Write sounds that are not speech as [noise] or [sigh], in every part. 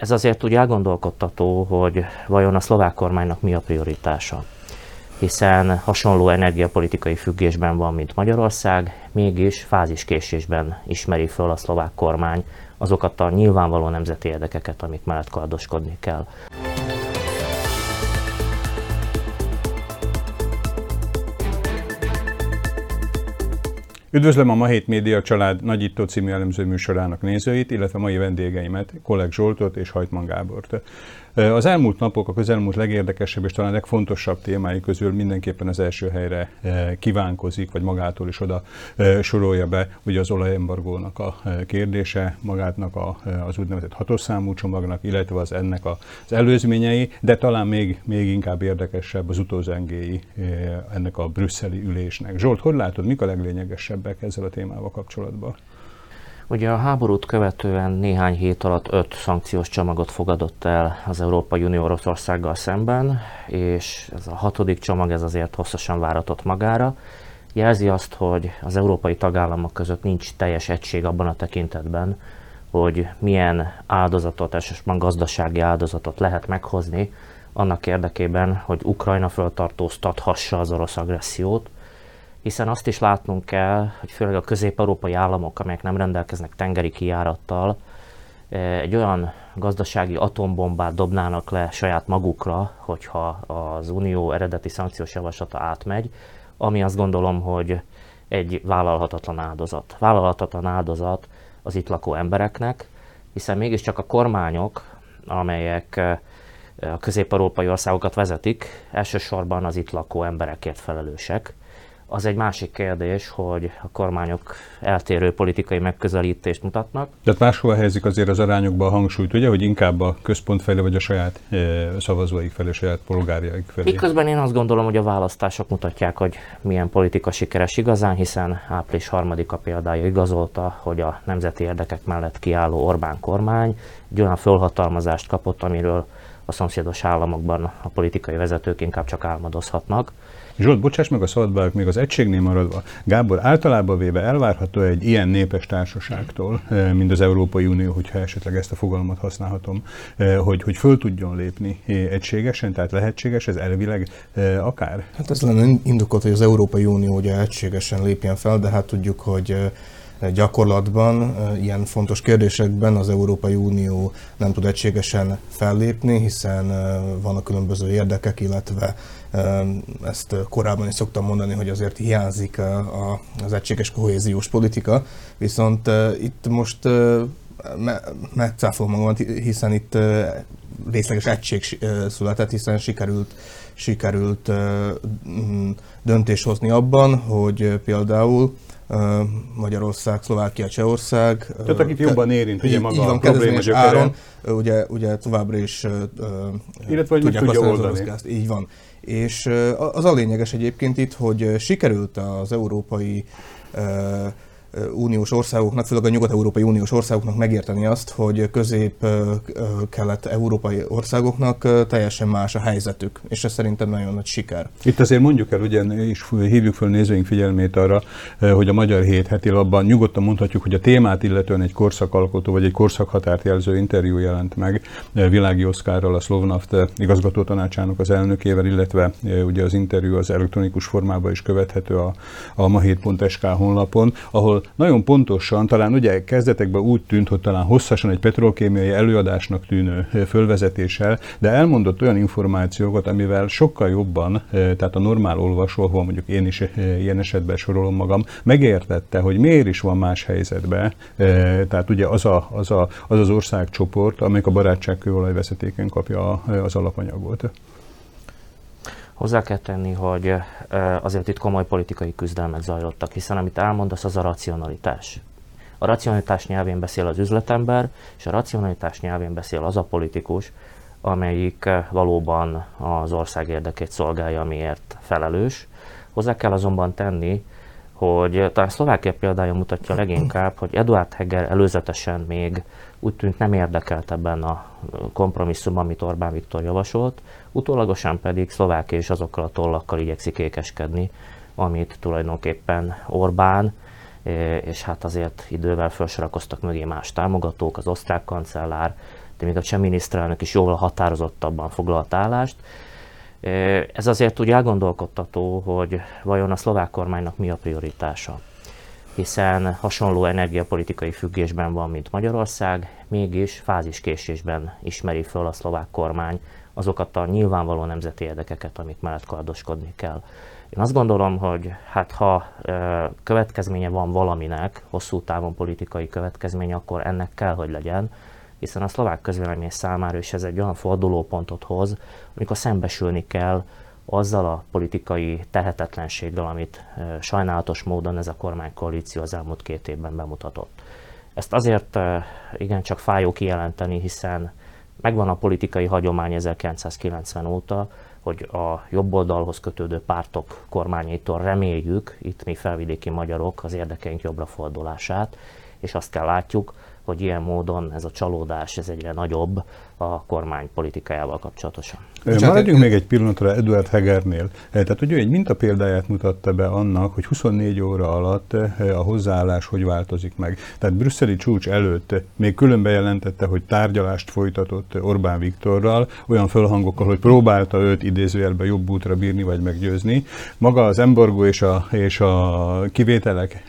Ez azért úgy elgondolkodtató, hogy vajon a szlovák kormánynak mi a prioritása. Hiszen hasonló energiapolitikai függésben van, mint Magyarország, mégis fáziskésésben ismeri föl a szlovák kormány azokat a nyilvánvaló nemzeti érdekeket, amik mellett kardoskodni kell. Üdvözlöm a Ma Hét Média család nagyító című elemző műsorának nézőit, illetve mai vendégeimet, Kolleg Zsoltot és Hajtman Gábort. Az elmúlt napok, a közelmúlt legérdekesebb és talán legfontosabb témái közül mindenképpen az első helyre kívánkozik, vagy magától is oda sorolja be ugye az olajembargónak a kérdése, magátnak a, az úgynevezett hatos számú csomagnak, illetve az ennek az előzményei, de talán még, még inkább érdekesebb az utózengéi ennek a brüsszeli ülésnek. Zsolt, hogy látod, mik a leglényegesebbek ezzel a témával kapcsolatban? Ugye a háborút követően néhány hét alatt öt szankciós csomagot fogadott el az Európai Unió Oroszországgal szemben, és ez a hatodik csomag ez azért hosszasan váratott magára. Jelzi azt, hogy az európai tagállamok között nincs teljes egység abban a tekintetben, hogy milyen áldozatot, elsősorban gazdasági áldozatot lehet meghozni annak érdekében, hogy Ukrajna föltartóztathassa az orosz agressziót, hiszen azt is látnunk kell, hogy főleg a közép-európai államok, amelyek nem rendelkeznek tengeri kijárattal, eh, egy olyan gazdasági atombombát dobnának le saját magukra, hogyha az Unió eredeti szankciós javaslata átmegy, ami azt gondolom, hogy egy vállalhatatlan áldozat. Vállalhatatlan áldozat az itt lakó embereknek, hiszen mégiscsak a kormányok, amelyek eh, a közép-európai országokat vezetik, elsősorban az itt lakó emberekért felelősek, az egy másik kérdés, hogy a kormányok eltérő politikai megközelítést mutatnak. Tehát máshol helyezik azért az arányokba a hangsúlyt, ugye, hogy inkább a központ felé, vagy a saját e, szavazóik felé, a saját polgárjaik felé. Miközben én azt gondolom, hogy a választások mutatják, hogy milyen politika sikeres igazán, hiszen április harmadika példája igazolta, hogy a nemzeti érdekek mellett kiálló Orbán kormány egy olyan fölhatalmazást kapott, amiről a szomszédos államokban a politikai vezetők inkább csak álmodozhatnak. Zsolt, bocsáss meg a szabadba, még az egységnél maradva. Gábor, általában véve elvárható egy ilyen népes társaságtól, mint az Európai Unió, hogyha esetleg ezt a fogalmat használhatom, hogy, hogy föl tudjon lépni egységesen, tehát lehetséges ez elvileg akár? Hát ez lenne indokolt, hogy az Európai Unió ugye egységesen lépjen fel, de hát tudjuk, hogy gyakorlatban ilyen fontos kérdésekben az Európai Unió nem tud egységesen fellépni, hiszen vannak különböző érdekek, illetve ezt korábban is szoktam mondani, hogy azért hiányzik az egységes kohéziós politika, viszont itt most megcáfolom magamat, hiszen itt részleges egység született, hiszen sikerült, sikerült döntés hozni abban, hogy például Magyarország, Szlovákia, Csehország. Tehát akit jobban érint, ugye maga így van, a probléma áron, ugye, ugye továbbra is Illetve, hogy tudják tudja oldani. Az így van. És az a lényeges egyébként itt, hogy sikerült az európai uniós országoknak, főleg a nyugat-európai uniós országoknak megérteni azt, hogy közép-kelet-európai országoknak teljesen más a helyzetük, és ez szerintem nagyon nagy siker. Itt azért mondjuk el, ugye, és hívjuk fel nézőink figyelmét arra, hogy a Magyar Hét heti labban nyugodtan mondhatjuk, hogy a témát illetően egy korszakalkotó vagy egy korszakhatárt jelző interjú jelent meg Világi Oszkárral, a Szlovnaft igazgató tanácsának az elnökével, illetve ugye az interjú az elektronikus formában is követhető a, a mahét.sk honlapon, ahol nagyon pontosan, talán ugye kezdetekben úgy tűnt, hogy talán hosszasan egy petrolkémiai előadásnak tűnő fölvezetéssel, de elmondott olyan információkat, amivel sokkal jobban, tehát a normál olvasó, ahol mondjuk én is ilyen esetben sorolom magam, megértette, hogy miért is van más helyzetben, tehát ugye az a, az, a, az, az országcsoport, amelyik a barátságkőolajveszetéken kapja az alapanyagot. Hozzá kell tenni, hogy azért itt komoly politikai küzdelmek zajlottak, hiszen amit elmondasz, az a racionalitás. A racionalitás nyelvén beszél az üzletember, és a racionalitás nyelvén beszél az a politikus, amelyik valóban az ország érdekét szolgálja, amiért felelős. Hozzá kell azonban tenni, hogy talán Szlovákia példája mutatja leginkább, hogy Eduard Heger előzetesen még úgy tűnt nem érdekelt ebben a kompromisszum, amit Orbán Viktor javasolt, utólagosan pedig Szlovákia is azokkal a tollakkal igyekszik ékeskedni, amit tulajdonképpen Orbán, és hát azért idővel felsorakoztak mögé más támogatók, az osztrák kancellár, de még a cseh miniszterelnök is jóval határozottabban foglalt állást. Ez azért úgy elgondolkodtató, hogy vajon a szlovák kormánynak mi a prioritása hiszen hasonló energiapolitikai függésben van, mint Magyarország, mégis fáziskésésben ismeri föl a szlovák kormány azokat a nyilvánvaló nemzeti érdekeket, amik mellett kardoskodni kell. Én azt gondolom, hogy hát ha e, következménye van valaminek, hosszú távon politikai következménye, akkor ennek kell, hogy legyen, hiszen a szlovák közvélemény számára is ez egy olyan fordulópontot hoz, amikor szembesülni kell azzal a politikai tehetetlenséggel, amit sajnálatos módon ez a kormánykoalíció az elmúlt két évben bemutatott. Ezt azért e, igencsak fájó kijelenteni, hiszen megvan a politikai hagyomány 1990 óta, hogy a jobb oldalhoz kötődő pártok kormányaitól reméljük, itt mi felvidéki magyarok, az érdekeink jobbra fordulását, és azt kell látjuk, hogy ilyen módon ez a csalódás ez egyre nagyobb a kormány politikájával kapcsolatosan. Maradjunk még egy pillanatra Eduard Hegernél. Tehát ugye egy mintapéldáját mutatta be annak, hogy 24 óra alatt a hozzáállás hogy változik meg. Tehát brüsszeli csúcs előtt még külön bejelentette, hogy tárgyalást folytatott Orbán Viktorral, olyan fölhangokkal, hogy próbálta őt idézőjelben jobb útra bírni vagy meggyőzni. Maga az embargó és a, és a kivételek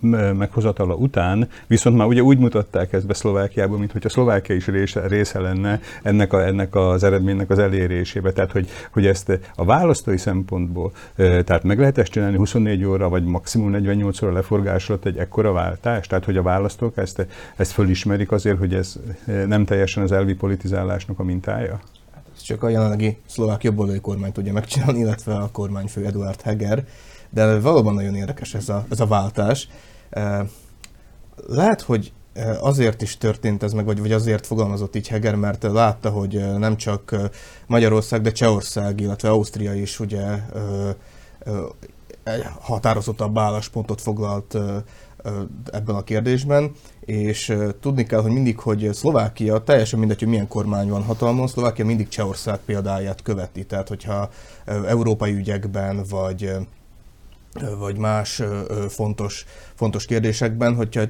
meghozatala után, viszont már ugye úgy mutatták ezt be Szlovákiában, mint hogy a Szlovákia is része, része lenne ennek, a, ennek az eredménynek az elérésébe. Tehát, hogy, hogy ezt a választói szempontból, tehát meg lehet ezt csinálni 24 óra, vagy maximum 48 óra leforgás alatt egy ekkora váltás? Tehát, hogy a választók ezt, ezt fölismerik azért, hogy ez nem teljesen az elvi politizálásnak a mintája? Ez csak a jelenlegi szlovák jobboldali kormány tudja megcsinálni, illetve a kormányfő Eduard Heger. De valóban nagyon érdekes ez a, ez a váltás. Lehet, hogy azért is történt ez meg, vagy, vagy azért fogalmazott így Heger, mert látta, hogy nem csak Magyarország, de Csehország, illetve Ausztria is ugye határozottabb álláspontot foglalt ebben a kérdésben, és tudni kell, hogy mindig, hogy Szlovákia, teljesen mindegy, hogy milyen kormány van hatalmon, Szlovákia mindig Csehország példáját követi, tehát hogyha európai ügyekben, vagy vagy más fontos, fontos kérdésekben, hogyha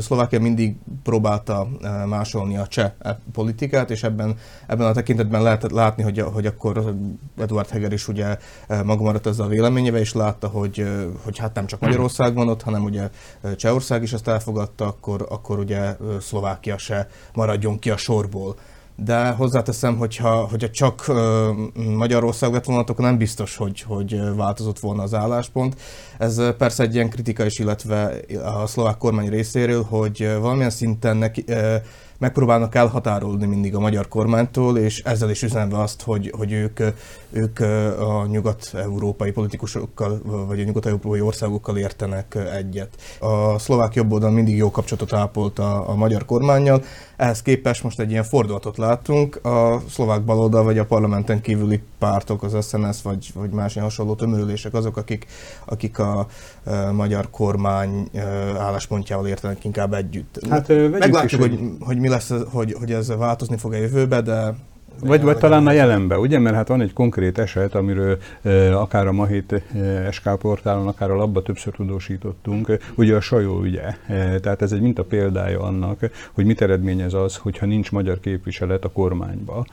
Szlovákia mindig próbálta másolni a cseh e, politikát, és ebben, ebben a tekintetben lehet látni, hogy, hogy akkor Eduard Heger is ugye maga maradt ezzel a véleményével, és látta, hogy, hogy hát nem csak Magyarország van ott, hanem ugye Csehország is ezt elfogadta, akkor, akkor ugye Szlovákia se maradjon ki a sorból de hozzáteszem, hogyha, hogyha csak uh, Magyarország lett volna, akkor nem biztos, hogy, hogy változott volna az álláspont. Ez persze egy ilyen kritika is, illetve a szlovák kormány részéről, hogy valamilyen szinten neki, uh, megpróbálnak elhatárolni mindig a magyar kormánytól, és ezzel is üzenve azt, hogy, hogy ők, ők a nyugat-európai politikusokkal, vagy a nyugat-európai országokkal értenek egyet. A szlovák jobboldal mindig jó kapcsolatot ápolt a, a magyar kormányjal, ehhez képest most egy ilyen fordulatot látunk, a szlovák baloldal vagy a parlamenten kívüli pártok, az SNS vagy, vagy más ilyen hasonló tömörülések azok, akik, akik a, a magyar kormány álláspontjával értenek inkább együtt. Hát, Meglátjuk, hogy, hogy mi lesz, hogy, hogy ez változni fog a jövőbe, de vagy, vagy talán a jelenbe, ugye? Mert hát van egy konkrét eset, amiről e, akár a Mahit e, SK portálon, akár a labba többször tudósítottunk, ugye a Sajó ügye. E, tehát ez egy minta példája annak, hogy mit eredményez az, hogyha nincs magyar képviselet a kormányba.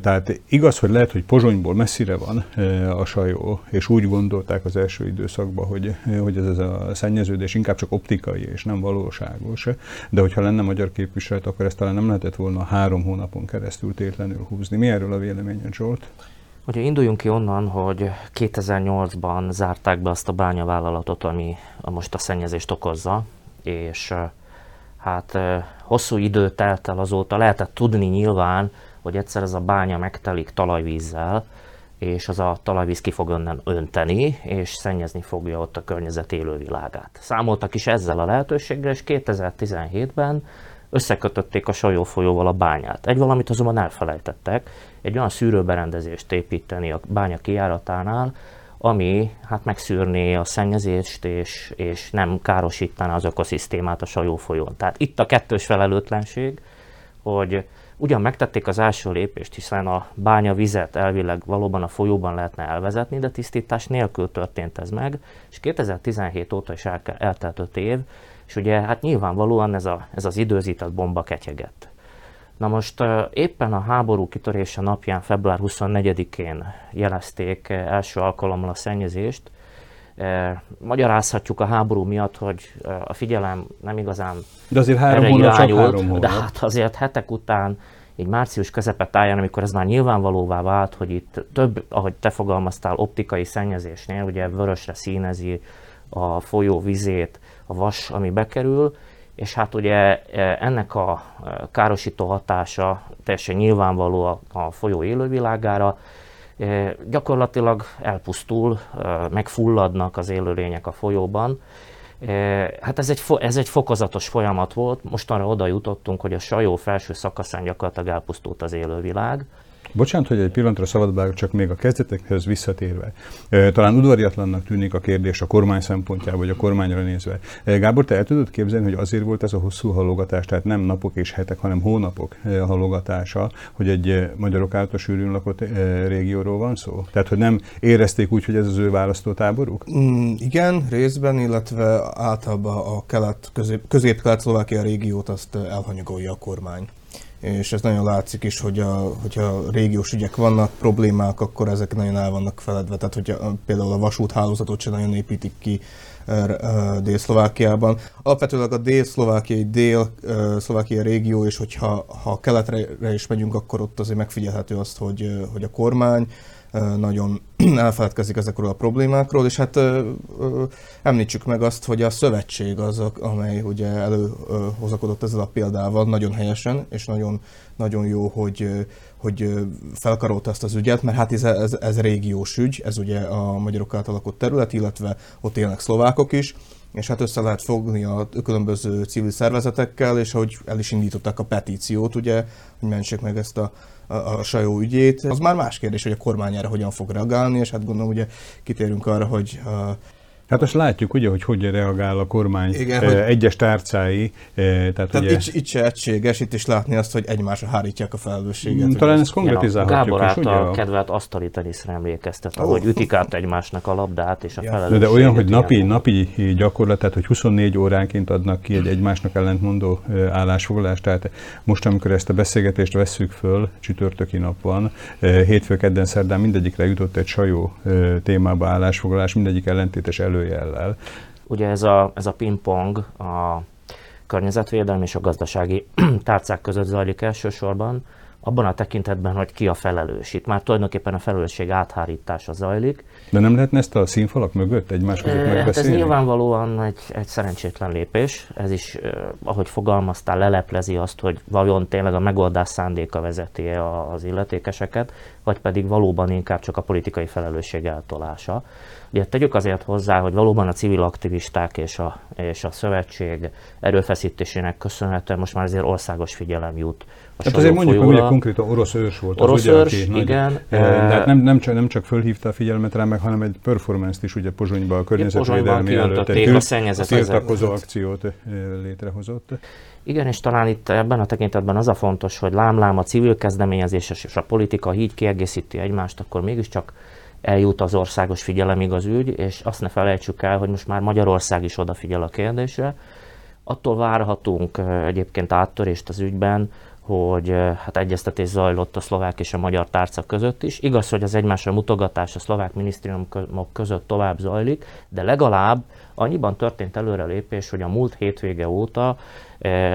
Tehát igaz, hogy lehet, hogy Pozsonyból messzire van a sajó, és úgy gondolták az első időszakban, hogy, hogy ez, ez a szennyeződés inkább csak optikai és nem valóságos, de hogyha lenne magyar képviselet, akkor ezt talán nem lehetett volna három hónapon keresztül tétlenül húzni. Mi erről a véleményed, Zsolt? Ugye induljunk ki onnan, hogy 2008-ban zárták be azt a bányavállalatot, ami most a szennyezést okozza, és hát hosszú idő telt el azóta, lehetett tudni nyilván, hogy egyszer ez a bánya megtelik talajvízzel, és az a talajvíz ki fog önnen önteni, és szennyezni fogja ott a környezet élővilágát. Számoltak is ezzel a lehetőséggel, és 2017-ben összekötötték a Sajó folyóval a bányát. Egy valamit azonban elfelejtettek, egy olyan szűrőberendezést építeni a bánya kijáratánál, ami hát megszűrné a szennyezést, és, és nem károsítaná az ökoszisztémát a Sajó folyón. Tehát itt a kettős felelőtlenség, hogy Ugyan megtették az első lépést, hiszen a bánya vizet elvileg valóban a folyóban lehetne elvezetni, de tisztítás nélkül történt ez meg, és 2017 óta is el, eltelt 5 év, és ugye hát nyilvánvalóan ez, a, ez az időzített bomba ketyegett. Na most éppen a háború kitörése napján, február 24-én jelezték első alkalommal a szennyezést. Magyarázhatjuk a háború miatt, hogy a figyelem nem igazán De azért három hónap, csak három hónap. De hát azért hetek után, így március közepe táján, amikor ez már nyilvánvalóvá vált, hogy itt több, ahogy te fogalmaztál, optikai szennyezésnél, ugye vörösre színezi a folyó vizét, a vas, ami bekerül, és hát ugye e, ennek a e, károsító hatása teljesen nyilvánvaló a, folyó élővilágára, e, gyakorlatilag elpusztul, megfulladnak az élőlények a folyóban. Hát ez egy, ez egy fokozatos folyamat volt, mostanra oda jutottunk, hogy a sajó felső szakaszán gyakorlatilag elpusztult az élővilág. Bocsánat, hogy egy pillanatra szabadba, csak még a kezdetekhez visszatérve. Talán udvariatlannak tűnik a kérdés a kormány szempontjából, vagy a kormányra nézve. Gábor, te el tudod képzelni, hogy azért volt ez a hosszú halogatás, tehát nem napok és hetek, hanem hónapok halogatása, hogy egy magyarok által sűrűn lakott régióról van szó? Tehát, hogy nem érezték úgy, hogy ez az ő választótáboruk? Mm, igen, részben, illetve általában a kelet, közép, közép-kelet-szlovákia régiót azt elhanyagolja a kormány és ez nagyon látszik is, hogy a, hogyha régiós ügyek vannak, problémák, akkor ezek nagyon el vannak feledve. Tehát, hogyha például a vasúthálózatot sem nagyon építik ki Dél-Szlovákiában. Alapvetőleg a dél-szlovákiai dél-szlovákia régió, és hogyha ha keletre is megyünk, akkor ott azért megfigyelhető azt, hogy, hogy a kormány nagyon [clears throat] elfeledkezik ezekről a problémákról, és hát említsük meg azt, hogy a szövetség az, amely ugye előhozakodott ezzel a példával nagyon helyesen, és nagyon, nagyon jó, hogy, hogy felkarolta ezt az ügyet, mert hát ez, ez, ez régiós ügy, ez ugye a magyarok által lakott terület, illetve ott élnek szlovákok is, és hát össze lehet fogni a különböző civil szervezetekkel, és ahogy el is indították a petíciót, ugye, hogy mentsék meg ezt a a, a sajó ügyét. Az már más kérdés, hogy a kormány erre hogyan fog reagálni, és hát gondolom ugye kitérünk arra, hogy Hát azt látjuk ugye, hogy hogy reagál a kormány Igen, eh, hogy egyes tárcái. Eh, tehát tehát ugye... itt, itt se egységes, itt is látni azt, hogy egymásra hárítják a felelősséget. Mm, talán ezt konkretizálhatjuk Gábor által ugye? kedvelt asztali teniszre emlékeztet, oh. hogy ütik át egymásnak a labdát és a ja. felelősséget. De olyan, hogy napi, napi gyakorlat, tehát hogy 24 óránként adnak ki egy egymásnak ellentmondó eh, állásfoglalást. Tehát most, amikor ezt a beszélgetést vesszük föl, csütörtöki nap van, hétfő, kedden, szerdán mindegyikre jutott egy sajó témába állásfoglalás, mindegyik ellentétes elő előjellel. Ugye ez a, ez a pingpong a környezetvédelmi és a gazdasági [clears throat] tárcák között zajlik elsősorban, abban a tekintetben, hogy ki a felelős. Itt már tulajdonképpen a felelősség áthárítása zajlik. De nem lehetne ezt a színfalak mögött egymás között megbeszélni? Hát ez nyilvánvalóan egy, egy szerencsétlen lépés. Ez is, ahogy fogalmaztál, leleplezi azt, hogy vajon tényleg a megoldás szándéka vezeti az illetékeseket, vagy pedig valóban inkább csak a politikai felelősség eltolása. Ugye tegyük azért hozzá, hogy valóban a civil aktivisták és a, és a szövetség erőfeszítésének köszönhetően most már azért országos figyelem jut a hát azért mondjuk meg, hogy konkrétan orosz őrs volt. Orosz az, őrs, ugye, igen. Nagy, de hát nem, nem, csak, nem csak fölhívta a figyelmet rá, meg, hanem egy performance-t is ugye Pozsonyban a környezetvédelmi előtt egy a tiltakozó akciót létrehozott. Igen, és talán itt ebben a tekintetben az a fontos, hogy lámlám a civil kezdeményezés és a politika így kiegészíti egymást, akkor mégiscsak eljut az országos figyelemig az ügy, és azt ne felejtsük el, hogy most már Magyarország is odafigyel a kérdésre. Attól várhatunk egyébként áttörést az ügyben, hogy hát egyeztetés zajlott a szlovák és a magyar tárca között is. Igaz, hogy az egymásra mutogatás a szlovák minisztériumok között tovább zajlik, de legalább annyiban történt előrelépés, hogy a múlt hétvége óta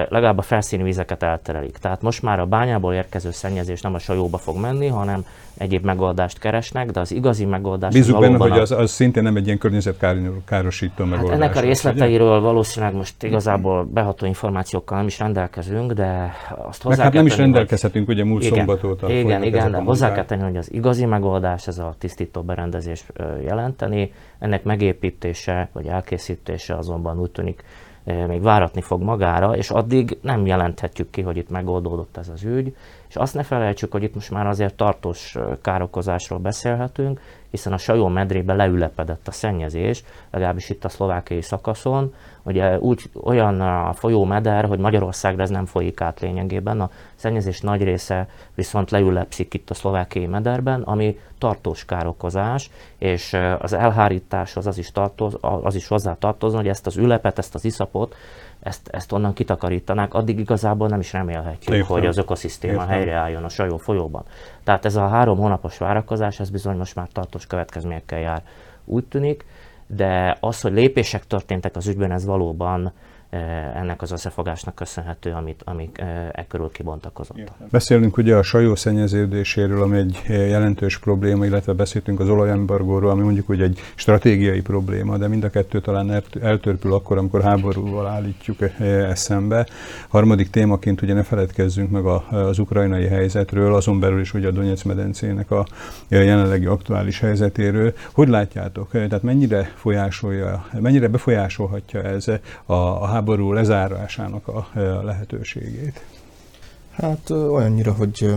legalább a felszíni vizeket elterelik. Tehát most már a bányából érkező szennyezés nem a sajóba fog menni, hanem egyéb megoldást keresnek, de az igazi megoldás Bízunk benne, hogy az, az szintén nem egy ilyen környezetkárosító hát megoldás. Ennek a részleteiről ugye? valószínűleg most igazából beható információkkal nem is rendelkezünk, de azt hozzá hát nem is rendelkezhetünk, hogy, ugye múlt igen, szombat óta. Igen, igen, de hozzá kell tenni, hogy az igazi megoldás ez a tisztító berendezés jelenteni, ennek megépítése vagy elkészítése azonban úgy tűnik még váratni fog magára, és addig nem jelenthetjük ki, hogy itt megoldódott ez az ügy, és azt ne felejtsük, hogy itt most már azért tartós károkozásról beszélhetünk, hiszen a sajó medrébe leülepedett a szennyezés, legalábbis itt a szlovákiai szakaszon. Ugye úgy olyan a folyó meder, hogy Magyarországra ez nem folyik át lényegében, a szennyezés nagy része viszont leülepszik itt a szlovákiai mederben, ami tartós károkozás, és az elhárításhoz az is, tartoz, az is hozzá tartozna, hogy ezt az ülepet, ezt az iszapot ezt, ezt onnan kitakarítanák, addig igazából nem is remélhetjük, Értem. hogy az ökoszisztéma Értem. Helyreálljon a sajó folyóban. Tehát ez a három hónapos várakozás, ez bizony most már tartós következményekkel jár, úgy tűnik, de az, hogy lépések történtek az ügyben, ez valóban ennek az összefogásnak köszönhető, amit, amik eh, e körül kibontakozott. Beszélünk ugye a sajó szennyeződéséről, ami egy jelentős probléma, illetve beszéltünk az olajembargóról, ami mondjuk hogy egy stratégiai probléma, de mind a kettő talán elt- eltörpül akkor, amikor háborúval állítjuk eh, ezt szembe. Harmadik témaként ugye ne feledkezzünk meg a, az ukrajnai helyzetről, azon belül is ugye a Donetsz medencének a jelenlegi aktuális helyzetéről. Hogy látjátok? Eh, Tehát mennyire folyásolja, mennyire befolyásolhatja ez a, a háború lezárásának a, a lehetőségét? Hát ö, olyannyira, hogy, ö,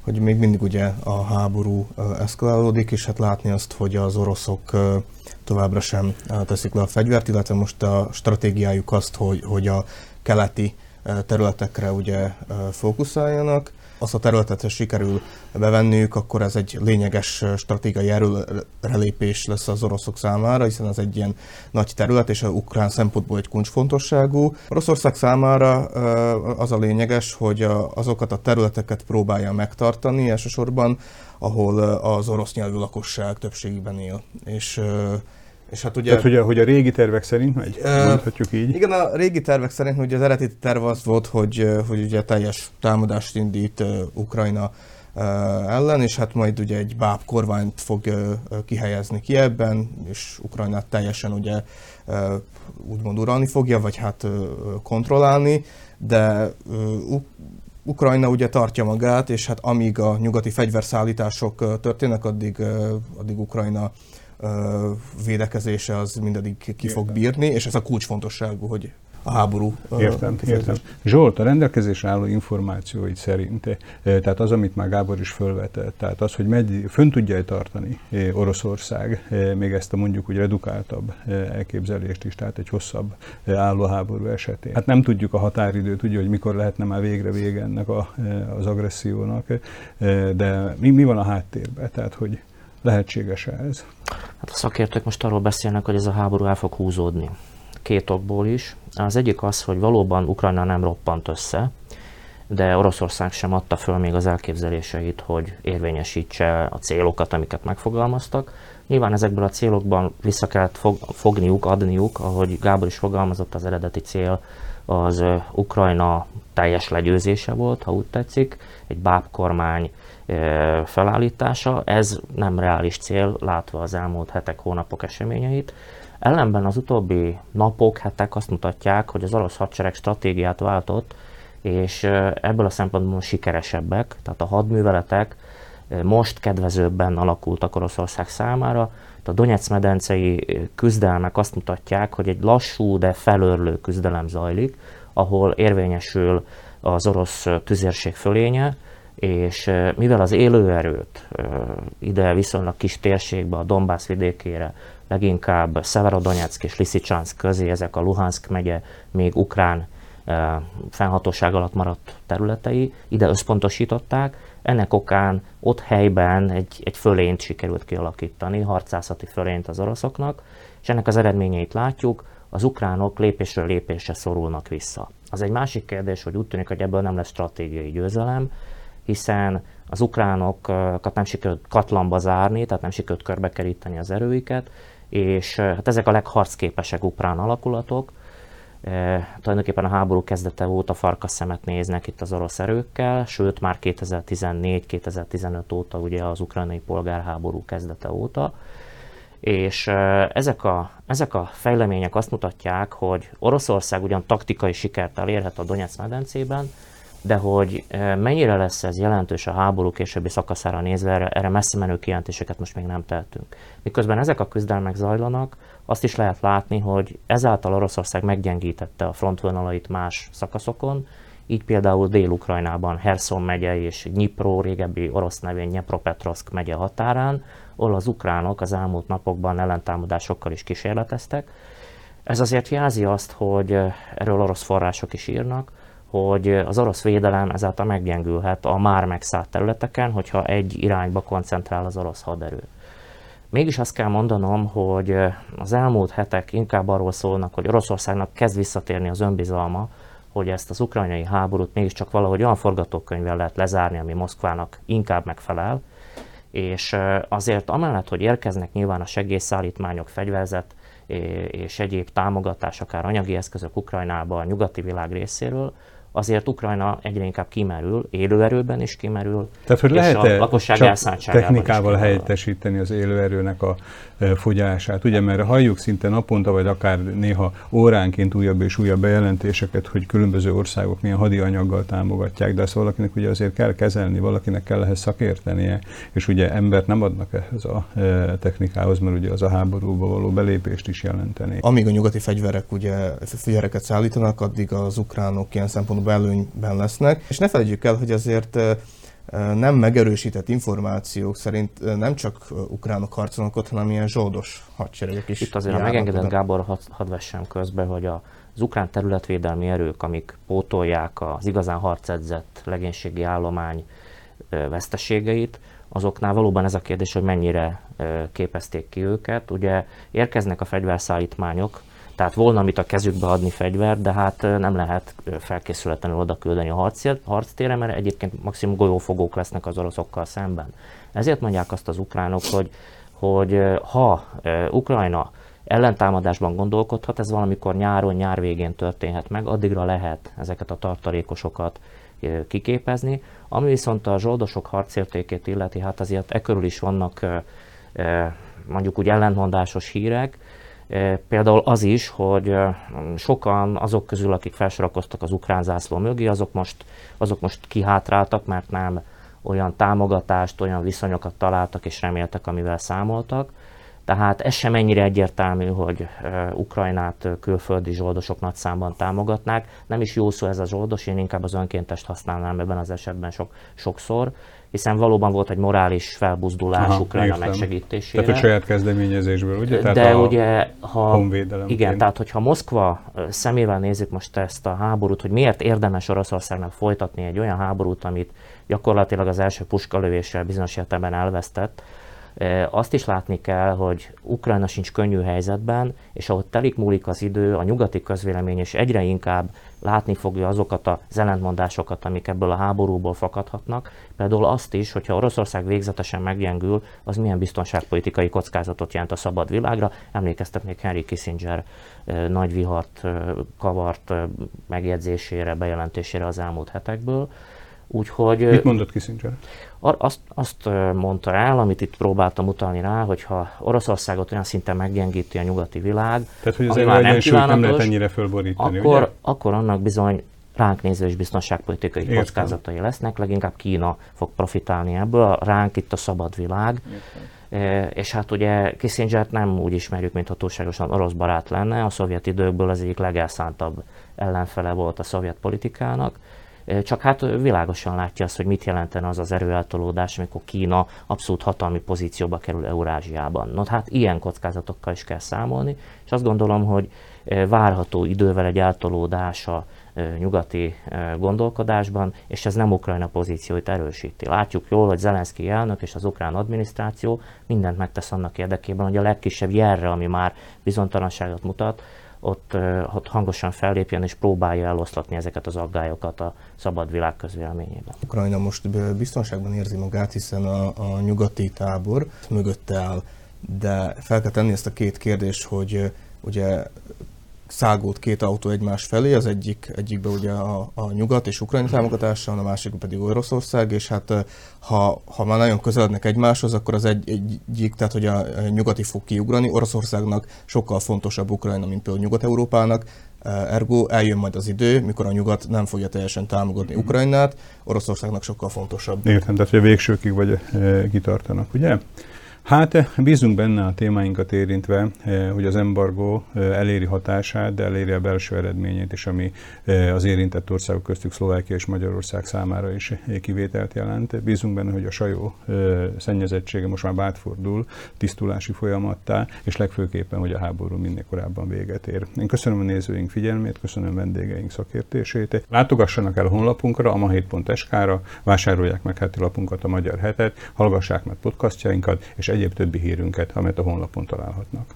hogy még mindig ugye a háború eszkalálódik, és hát látni azt, hogy az oroszok továbbra sem teszik le a fegyvert, illetve most a stratégiájuk azt, hogy, hogy a keleti területekre ugye fókuszáljanak. Azt a területet, sikerül bevenniük, akkor ez egy lényeges stratégiai erőrelépés lesz az oroszok számára, hiszen ez egy ilyen nagy terület, és a ukrán szempontból egy kulcsfontosságú. Oroszország számára az a lényeges, hogy azokat a területeket próbálja megtartani, elsősorban, ahol az orosz nyelvű lakosság többségében él. És, és hát ugye... Tehát, hogy a, hogy a régi tervek szerint megy? Ö, Mondhatjuk így. Igen, a régi tervek szerint ugye az eredeti terv az volt, hogy, hogy ugye teljes támadást indít Ukrajna ellen, és hát majd ugye egy báb kormányt fog kihelyezni Kievben, és Ukrajnát teljesen ugye úgymond uralni fogja, vagy hát kontrollálni, de Ukrajna ugye tartja magát, és hát amíg a nyugati fegyverszállítások történnek, addig, addig Ukrajna védekezése az mindedig ki fog bírni, és ez a kulcsfontosságú, hogy a háború Értem, kifejezés. értem. Zsolt, a rendelkezésre álló információid szerint, eh, tehát az, amit már Gábor is felvetett, tehát az, hogy megy, fönn tudja tartani Oroszország még ezt a mondjuk úgy redukáltabb elképzelést is, tehát egy hosszabb álló háború esetén. Hát nem tudjuk a határidőt, ugye, hogy mikor lehetne már végre vége ennek a, az agressziónak, de mi, mi van a háttérben, tehát hogy lehetséges-e ez? Hát a szakértők most arról beszélnek, hogy ez a háború el fog húzódni. Két okból is. Az egyik az, hogy valóban Ukrajna nem roppant össze, de Oroszország sem adta föl még az elképzeléseit, hogy érvényesítse a célokat, amiket megfogalmaztak. Nyilván ezekből a célokban vissza kellett fog, fogniuk, adniuk, ahogy Gábor is fogalmazott, az eredeti cél az Ukrajna teljes legyőzése volt, ha úgy tetszik, egy bábkormány felállítása. Ez nem reális cél, látva az elmúlt hetek, hónapok eseményeit. Ellenben az utóbbi napok, hetek azt mutatják, hogy az orosz hadsereg stratégiát váltott, és ebből a szempontból sikeresebbek, tehát a hadműveletek most kedvezőbben alakultak Oroszország számára. A Donetsz medencei ö, küzdelmek azt mutatják, hogy egy lassú, de felörlő küzdelem zajlik, ahol érvényesül az orosz tüzérség fölénye, és mivel az élőerőt ide viszonylag kis térségbe, a Donbass vidékére, leginkább Szeverodonetsk és Liszicsansk közé, ezek a Luhansk megye, még ukrán fennhatóság alatt maradt területei, ide összpontosították. Ennek okán ott helyben egy, egy fölényt sikerült kialakítani, harcászati fölényt az oroszoknak, és ennek az eredményeit látjuk, az ukránok lépésről lépésre szorulnak vissza. Az egy másik kérdés, hogy úgy tűnik, hogy ebből nem lesz stratégiai győzelem, hiszen az ukránokat nem sikerült katlamba zárni, tehát nem sikerült körbekeríteni az erőiket, és eh, hát ezek a legharcképesek ukrán alakulatok, E, tulajdonképpen a háború kezdete óta farkas szemet néznek itt az orosz erőkkel, sőt már 2014-2015 óta, ugye az ukrajnai polgárháború kezdete óta. És e, ezek a, ezek a fejlemények azt mutatják, hogy Oroszország ugyan taktikai sikert elérhet a Donetsz medencében, de hogy mennyire lesz ez jelentős a háború későbbi szakaszára nézve, erre, erre messze menő kijelentéseket most még nem tehetünk. Miközben ezek a küzdelmek zajlanak, azt is lehet látni, hogy ezáltal Oroszország meggyengítette a frontvonalait más szakaszokon, így például Dél-Ukrajnában Herson megye és Dnipro, régebbi orosz nevén Dnepropetrovsk megye határán, ahol az ukránok az elmúlt napokban ellentámadásokkal is kísérleteztek. Ez azért jelzi azt, hogy erről orosz források is írnak, hogy az orosz védelem ezáltal meggyengülhet a már megszállt területeken, hogyha egy irányba koncentrál az orosz haderő. Mégis azt kell mondanom, hogy az elmúlt hetek inkább arról szólnak, hogy Oroszországnak kezd visszatérni az önbizalma, hogy ezt az ukrajnai háborút mégiscsak valahogy olyan forgatókönyvvel lehet lezárni, ami Moszkvának inkább megfelel, és azért amellett, hogy érkeznek nyilván a segélyszállítmányok, fegyverzet és egyéb támogatás, akár anyagi eszközök Ukrajnába a nyugati világ részéről, azért Ukrajna egyre inkább kimerül, élőerőben is kimerül, Tehát, hogy lehet a lakosság csak technikával helyettesíteni az élőerőnek a e, fogyását? Ugye, mert halljuk szinte naponta, vagy akár néha óránként újabb és újabb bejelentéseket, hogy különböző országok milyen hadi anyaggal támogatják, de ezt valakinek ugye azért kell kezelni, valakinek kell ehhez szakértenie, és ugye embert nem adnak ehhez a e, technikához, mert ugye az a háborúba való belépést is jelenteni. Amíg a nyugati fegyverek ugye fegyvereket szállítanak, addig az ukránok ilyen szempontból szempontból előnyben lesznek. És ne felejtjük el, hogy azért nem megerősített információk szerint nem csak ukránok harcolnak ott, hanem ilyen zsoldos hadseregek is. Itt azért a megengedett Gábor hadd had vessem közbe, hogy a, az ukrán területvédelmi erők, amik pótolják az igazán harcedzett legénységi állomány veszteségeit, azoknál valóban ez a kérdés, hogy mennyire képezték ki őket. Ugye érkeznek a fegyverszállítmányok, tehát volna mit a kezükbe adni fegyvert, de hát nem lehet felkészületlenül oda küldeni a harctére, mert egyébként maximum golyófogók lesznek az oroszokkal szemben. Ezért mondják azt az ukránok, hogy, hogy ha Ukrajna ellentámadásban gondolkodhat, ez valamikor nyáron, nyár végén történhet meg, addigra lehet ezeket a tartalékosokat kiképezni. Ami viszont a zsoldosok harcértékét illeti, hát azért e körül is vannak mondjuk úgy ellentmondásos hírek, Például az is, hogy sokan azok közül, akik felsorakoztak az ukrán zászló mögé, azok most, azok most kihátráltak, mert nem olyan támogatást, olyan viszonyokat találtak és reméltek, amivel számoltak. Tehát ez sem ennyire egyértelmű, hogy Ukrajnát külföldi zsoldosok nagy számban támogatnák. Nem is jó szó ez a zsoldos, én inkább az önkéntest használnám ebben az esetben sok, sokszor hiszen valóban volt egy morális felbuzdulás Aha, Ukrajna értem. megsegítésére. Tehát a saját kezdeményezésből, ugye? Tehát De a ugye, ha, igen, tehát hogyha Moszkva szemével nézzük most ezt a háborút, hogy miért érdemes Oroszországnak folytatni egy olyan háborút, amit gyakorlatilag az első puskalövéssel bizonyos értelemben elvesztett, azt is látni kell, hogy Ukrajna sincs könnyű helyzetben, és ahogy telik múlik az idő, a nyugati közvélemény is egyre inkább látni fogja azokat az ellentmondásokat, amik ebből a háborúból fakadhatnak. Például azt is, hogyha Oroszország végzetesen meggyengül, az milyen biztonságpolitikai kockázatot jelent a szabad világra. Emlékeztetnék Henry Kissinger nagy vihart kavart megjegyzésére, bejelentésére az elmúlt hetekből. Úgyhogy, Mit mondott Kissinger? Azt, azt mondta el, amit itt próbáltam utalni rá, hogyha Oroszországot olyan szinten meggyengíti a nyugati világ, Tehát, hogy az ami már nem, nem lehet ennyire fölborítani, akkor, ugye? akkor annak bizony ránk néző és biztonságpolitikai Értem. kockázatai lesznek, leginkább Kína fog profitálni ebből, ránk itt a szabad világ. Értem. És hát ugye kissinger nem úgy ismerjük, mint ha túlságosan orosz barát lenne, a szovjet időkből az egyik legelszántabb ellenfele volt a szovjet politikának, csak hát világosan látja azt, hogy mit jelentene az az erőeltolódás, amikor Kína abszolút hatalmi pozícióba kerül Eurázsiában. No, hát ilyen kockázatokkal is kell számolni, és azt gondolom, hogy várható idővel egy eltolódás a nyugati gondolkodásban, és ez nem Ukrajna pozícióit erősíti. Látjuk jól, hogy Zelenszky elnök és az ukrán adminisztráció mindent megtesz annak érdekében, hogy a legkisebb jelre, ami már bizonytalanságot mutat, ott, ott hangosan fellépjen és próbálja eloszlatni ezeket az aggályokat a szabad világ közvéleményében. Ukrajna most biztonságban érzi magát, hiszen a, a nyugati tábor mögötte áll, de fel kell tenni ezt a két kérdést, hogy ugye szágult két autó egymás felé, az egyik, egyikbe ugye a, a nyugat és Ukrajna támogatása, a másik pedig Oroszország, és hát ha, ha már nagyon közelednek egymáshoz, akkor az egy, egyik, tehát hogy a nyugati fog kiugrani, Oroszországnak sokkal fontosabb Ukrajna, mint például Nyugat-Európának, ergo eljön majd az idő, mikor a nyugat nem fogja teljesen támogatni Ukrajnát, Oroszországnak sokkal fontosabb. Értem, tehát hogy a végsőkig vagy e, kitartanak, ugye? Hát eh, bízunk benne a témáinkat érintve, eh, hogy az embargó eh, eléri hatását, de eléri a belső eredményét is, ami az érintett országok köztük Szlovákia és Magyarország számára is kivételt jelent. Bízunk benne, hogy a sajó szennyezettsége most már átfordul tisztulási folyamattá, és legfőképpen, hogy a háború minél korábban véget ér. Én köszönöm a nézőink figyelmét, köszönöm vendégeink szakértését. Látogassanak el honlapunkra, a ma7.sk-ra, vásárolják meg heti lapunkat, a Magyar Hetet, hallgassák meg podcastjainkat, és egyéb többi hírünket, amelyet a honlapon találhatnak.